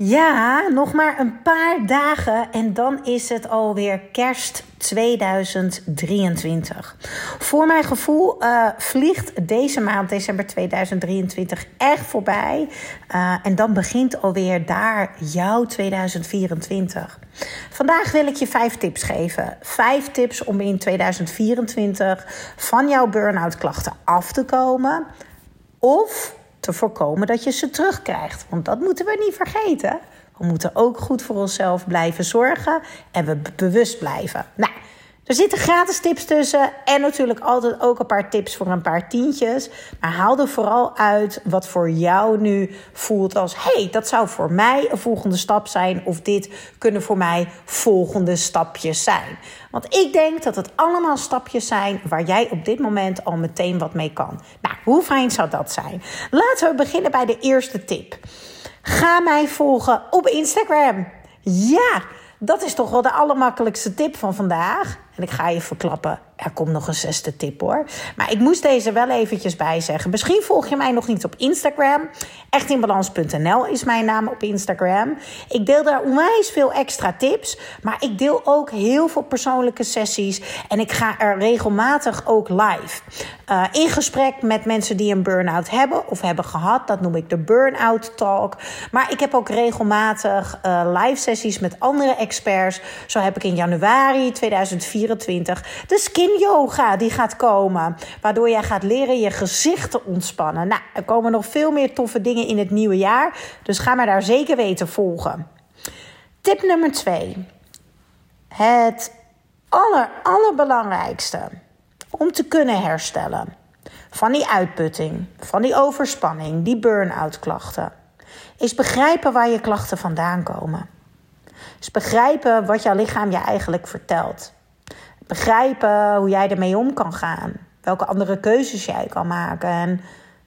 Ja, nog maar een paar dagen en dan is het alweer kerst 2023. Voor mijn gevoel uh, vliegt deze maand, december 2023, echt voorbij. Uh, en dan begint alweer daar jouw 2024. Vandaag wil ik je vijf tips geven. Vijf tips om in 2024 van jouw burn-out klachten af te komen. Of te voorkomen dat je ze terugkrijgt. Want dat moeten we niet vergeten. We moeten ook goed voor onszelf blijven zorgen en we bewust blijven. Nou, er zitten gratis tips tussen en natuurlijk altijd ook een paar tips voor een paar tientjes. Maar haal er vooral uit wat voor jou nu voelt als: hey, dat zou voor mij een volgende stap zijn. Of dit kunnen voor mij volgende stapjes zijn. Want ik denk dat het allemaal stapjes zijn waar jij op dit moment al meteen wat mee kan. Nou, hoe fijn zou dat zijn? Laten we beginnen bij de eerste tip. Ga mij volgen op Instagram. Ja, dat is toch wel de allermakkelijkste tip van vandaag. En ik ga je verklappen, er komt nog een zesde tip hoor. Maar ik moest deze wel eventjes bijzeggen. Misschien volg je mij nog niet op Instagram. Echtinbalans.nl is mijn naam op Instagram. Ik deel daar onwijs veel extra tips. Maar ik deel ook heel veel persoonlijke sessies. En ik ga er regelmatig ook live. Uh, in gesprek met mensen die een burn-out hebben of hebben gehad. Dat noem ik de burn-out talk. Maar ik heb ook regelmatig uh, live sessies met andere experts. Zo heb ik in januari 2004 de skin yoga die gaat komen. Waardoor jij gaat leren je gezicht te ontspannen. Nou, er komen nog veel meer toffe dingen in het nieuwe jaar. Dus ga maar daar zeker weten volgen. Tip nummer 2. Het aller, allerbelangrijkste om te kunnen herstellen van die uitputting, van die overspanning, die burn-out klachten, is begrijpen waar je klachten vandaan komen. Is begrijpen wat jouw lichaam je eigenlijk vertelt. Begrijpen hoe jij ermee om kan gaan. Welke andere keuzes jij kan maken. En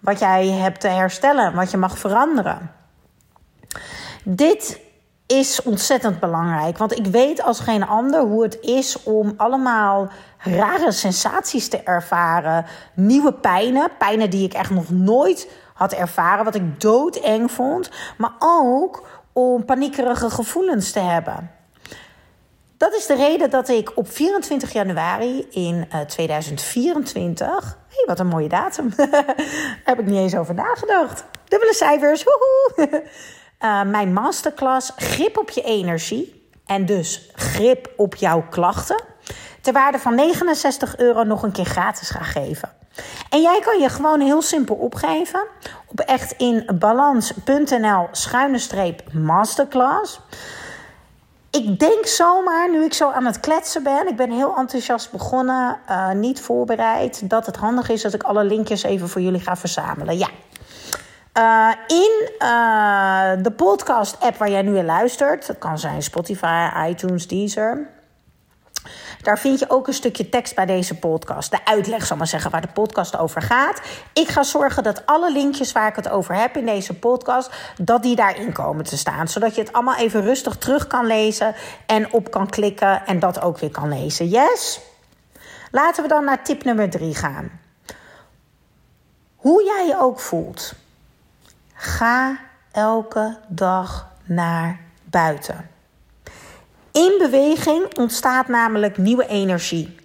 wat jij hebt te herstellen. Wat je mag veranderen. Dit is ontzettend belangrijk. Want ik weet als geen ander hoe het is om allemaal rare sensaties te ervaren. Nieuwe pijnen. Pijnen die ik echt nog nooit had ervaren. Wat ik doodeng vond. Maar ook om paniekerige gevoelens te hebben. Dat is de reden dat ik op 24 januari in uh, 2024. hey, wat een mooie datum. heb ik niet eens over nagedacht. Dubbele cijfers. Uh, mijn masterclass Grip op je energie. En dus grip op jouw klachten. Ter waarde van 69 euro nog een keer gratis gaan geven. En jij kan je gewoon heel simpel opgeven op echtinbalans.nl schuine streep masterclass. Ik denk zomaar, nu ik zo aan het kletsen ben, ik ben heel enthousiast begonnen, uh, niet voorbereid, dat het handig is dat ik alle linkjes even voor jullie ga verzamelen. Ja. Uh, in uh, de podcast-app waar jij nu in luistert, dat kan zijn Spotify, iTunes, Deezer. Daar vind je ook een stukje tekst bij deze podcast. De uitleg, zal maar zeggen, waar de podcast over gaat. Ik ga zorgen dat alle linkjes waar ik het over heb in deze podcast, dat die daarin komen te staan. Zodat je het allemaal even rustig terug kan lezen en op kan klikken en dat ook weer kan lezen. Yes? Laten we dan naar tip nummer drie gaan. Hoe jij je ook voelt. Ga elke dag naar buiten. In beweging ontstaat namelijk nieuwe energie.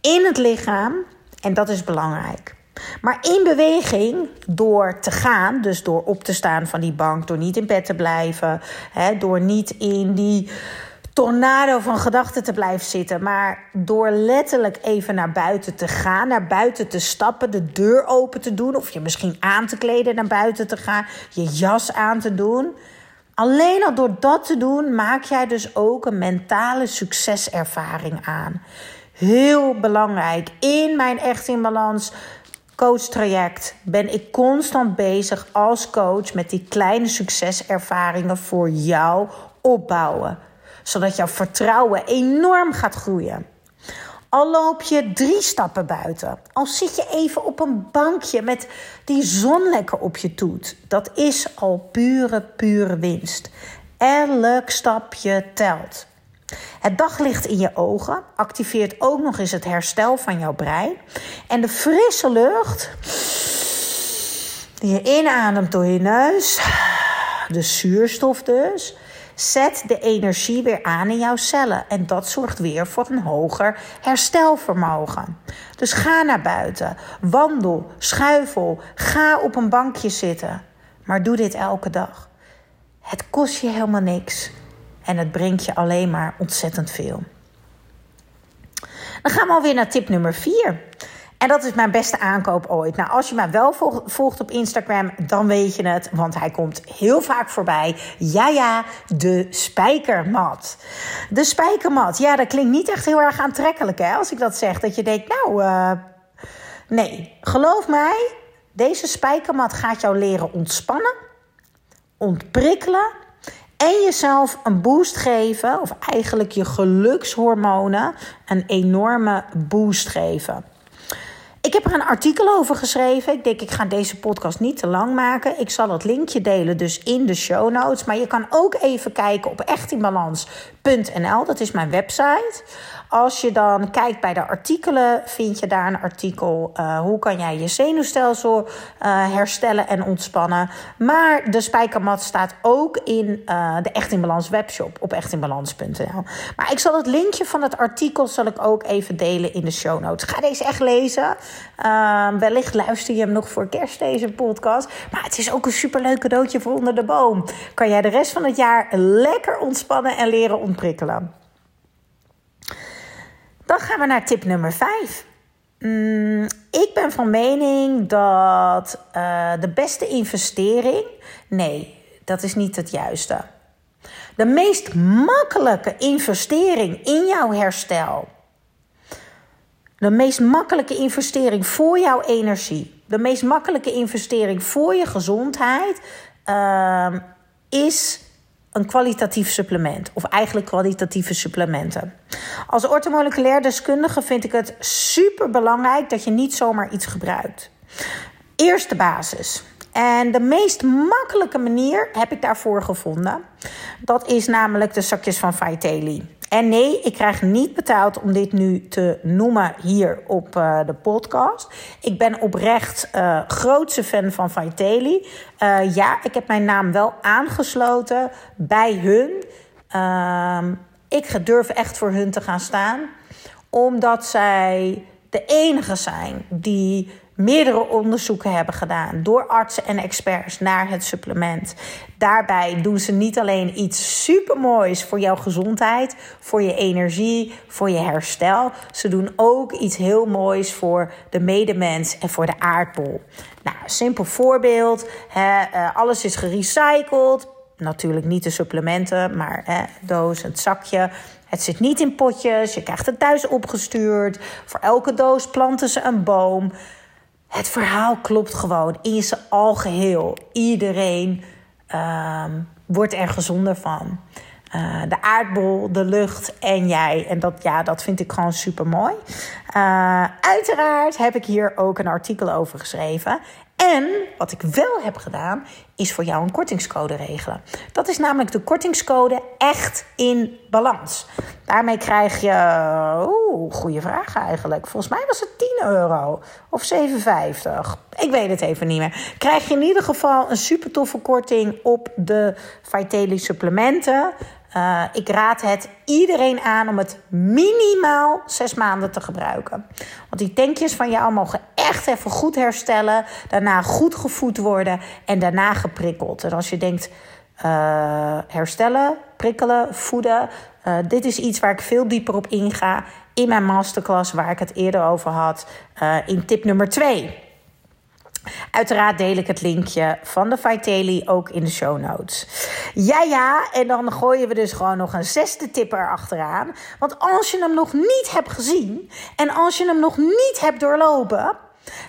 In het lichaam, en dat is belangrijk. Maar in beweging, door te gaan, dus door op te staan van die bank, door niet in bed te blijven, hè, door niet in die tornado van gedachten te blijven zitten, maar door letterlijk even naar buiten te gaan, naar buiten te stappen, de deur open te doen, of je misschien aan te kleden naar buiten te gaan, je jas aan te doen Alleen al door dat te doen, maak jij dus ook een mentale succeservaring aan. heel belangrijk. In mijn Echt in Balans coachtraject ben ik constant bezig als coach met die kleine succeservaringen voor jou opbouwen. Zodat jouw vertrouwen enorm gaat groeien. Al loop je drie stappen buiten. Al zit je even op een bankje met die zon lekker op je toet. Dat is al pure, pure winst. Elk stapje telt. Het daglicht in je ogen activeert ook nog eens het herstel van jouw brein. En de frisse lucht die je inademt door je neus, de zuurstof dus, zet de energie weer aan in jouw cellen. En dat zorgt weer voor een hoger herstelvermogen. Dus ga naar buiten, wandel, schuifel, ga op een bankje zitten. Maar doe dit elke dag. Het kost je helemaal niks. En het brengt je alleen maar ontzettend veel. Dan gaan we alweer naar tip nummer 4. En dat is mijn beste aankoop ooit. Nou, als je mij wel volgt op Instagram, dan weet je het. Want hij komt heel vaak voorbij. Ja, ja, de spijkermat. De spijkermat. Ja, dat klinkt niet echt heel erg aantrekkelijk, hè? Als ik dat zeg. Dat je denkt, nou, uh, nee. Geloof mij, deze spijkermat gaat jou leren ontspannen, ontprikkelen en jezelf een boost geven, of eigenlijk je gelukshormonen een enorme boost geven. Ik heb er een artikel over geschreven. Ik denk, ik ga deze podcast niet te lang maken. Ik zal het linkje delen dus in de show notes. Maar je kan ook even kijken op echtinbalans.nl. Dat is mijn website. Als je dan kijkt bij de artikelen, vind je daar een artikel. Uh, hoe kan jij je zenuwstelsel uh, herstellen en ontspannen. Maar de spijkermat staat ook in uh, de Echt in Balans webshop op echtinbalans.nl. Maar ik zal het linkje van het artikel zal ik ook even delen in de show notes. Ga deze echt lezen. wellicht luister je hem nog voor kerst, deze podcast. Maar het is ook een superleuk cadeautje voor onder de boom. Kan jij de rest van het jaar lekker ontspannen en leren ontprikkelen. Dan gaan we naar tip nummer 5. Mm, ik ben van mening dat uh, de beste investering. Nee, dat is niet het juiste. De meest makkelijke investering in jouw herstel. De meest makkelijke investering voor jouw energie. De meest makkelijke investering voor je gezondheid. Uh, is een kwalitatief supplement. Of eigenlijk kwalitatieve supplementen. Als ortomoleculair deskundige vind ik het super belangrijk dat je niet zomaar iets gebruikt. Eerste basis. En de meest makkelijke manier heb ik daarvoor gevonden. Dat is namelijk de zakjes van Vitaly. En nee, ik krijg niet betaald om dit nu te noemen hier op uh, de podcast. Ik ben oprecht uh, grootste fan van Vitaly. Uh, ja, ik heb mijn naam wel aangesloten bij hun. Uh, ik durf echt voor hun te gaan staan. Omdat zij de enige zijn die meerdere onderzoeken hebben gedaan door artsen en experts naar het supplement. Daarbij doen ze niet alleen iets supermoois voor jouw gezondheid, voor je energie, voor je herstel. Ze doen ook iets heel moois voor de medemens en voor de aardbol. Nou, simpel voorbeeld: hè, eh, alles is gerecycled. Natuurlijk niet de supplementen, maar hè, doos, het zakje. Het zit niet in potjes. Je krijgt het thuis opgestuurd. Voor elke doos planten ze een boom. Het verhaal klopt gewoon in zijn algeheel. Iedereen uh, wordt er gezonder van. Uh, de aardbol, de lucht en jij. En dat, ja, dat vind ik gewoon super mooi. Uh, uiteraard heb ik hier ook een artikel over geschreven. En wat ik wel heb gedaan, is voor jou een kortingscode regelen. Dat is namelijk de kortingscode echt in balans. Daarmee krijg je, oeh, goede vraag eigenlijk. Volgens mij was het 10 euro of 7,50. Ik weet het even niet meer. Krijg je in ieder geval een super toffe korting op de Vitaly supplementen. Uh, ik raad het iedereen aan om het minimaal zes maanden te gebruiken. Want die tankjes van jou mogen echt even goed herstellen. Daarna goed gevoed worden en daarna geprikkeld. En als je denkt uh, herstellen, prikkelen, voeden. Uh, dit is iets waar ik veel dieper op inga in mijn masterclass, waar ik het eerder over had, in tip nummer 2. Uiteraard deel ik het linkje van de Vitaly ook in de show notes. Ja, ja, en dan gooien we dus gewoon nog een zesde tip erachteraan. Want als je hem nog niet hebt gezien en als je hem nog niet hebt doorlopen,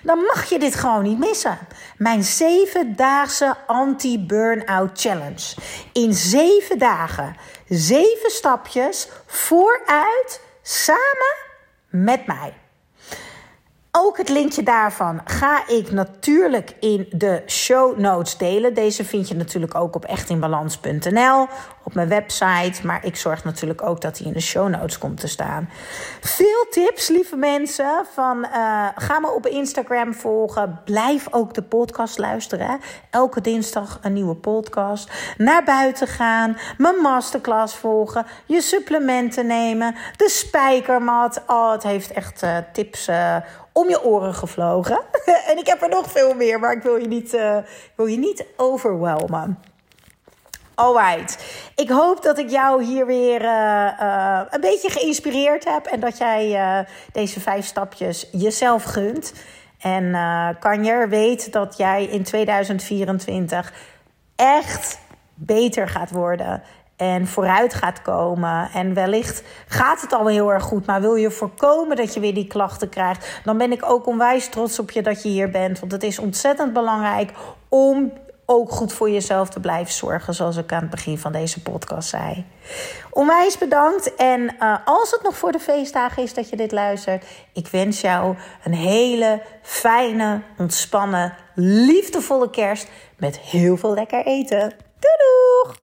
dan mag je dit gewoon niet missen. Mijn zevendaagse anti-burnout challenge. In zeven dagen, zeven stapjes vooruit, samen met mij. Ook het linkje daarvan ga ik natuurlijk in de show notes delen. Deze vind je natuurlijk ook op echtinbalans.nl op mijn website. Maar ik zorg natuurlijk ook dat hij in de show notes komt te staan. Veel tips, lieve mensen. Van, uh, ga me op Instagram volgen. Blijf ook de podcast luisteren. Elke dinsdag een nieuwe podcast. Naar buiten gaan. Mijn masterclass volgen. Je supplementen nemen. De spijkermat. Oh, het heeft echt uh, tips uh, om je oren gevlogen. en ik heb er nog veel meer, maar ik wil je niet, uh, wil je niet overwhelmen. Alright. Ik hoop dat ik jou hier weer uh, uh, een beetje geïnspireerd heb. En dat jij deze vijf stapjes jezelf gunt. En kan je weten dat jij in 2024 echt beter gaat worden en vooruit gaat komen. En wellicht gaat het al heel erg goed, maar wil je voorkomen dat je weer die klachten krijgt, dan ben ik ook onwijs trots op je dat je hier bent. Want het is ontzettend belangrijk om ook goed voor jezelf te blijven zorgen, zoals ik aan het begin van deze podcast zei. Onwijs bedankt. En uh, als het nog voor de feestdagen is dat je dit luistert, ik wens jou een hele fijne, ontspannen, liefdevolle kerst met heel veel lekker eten. Doei!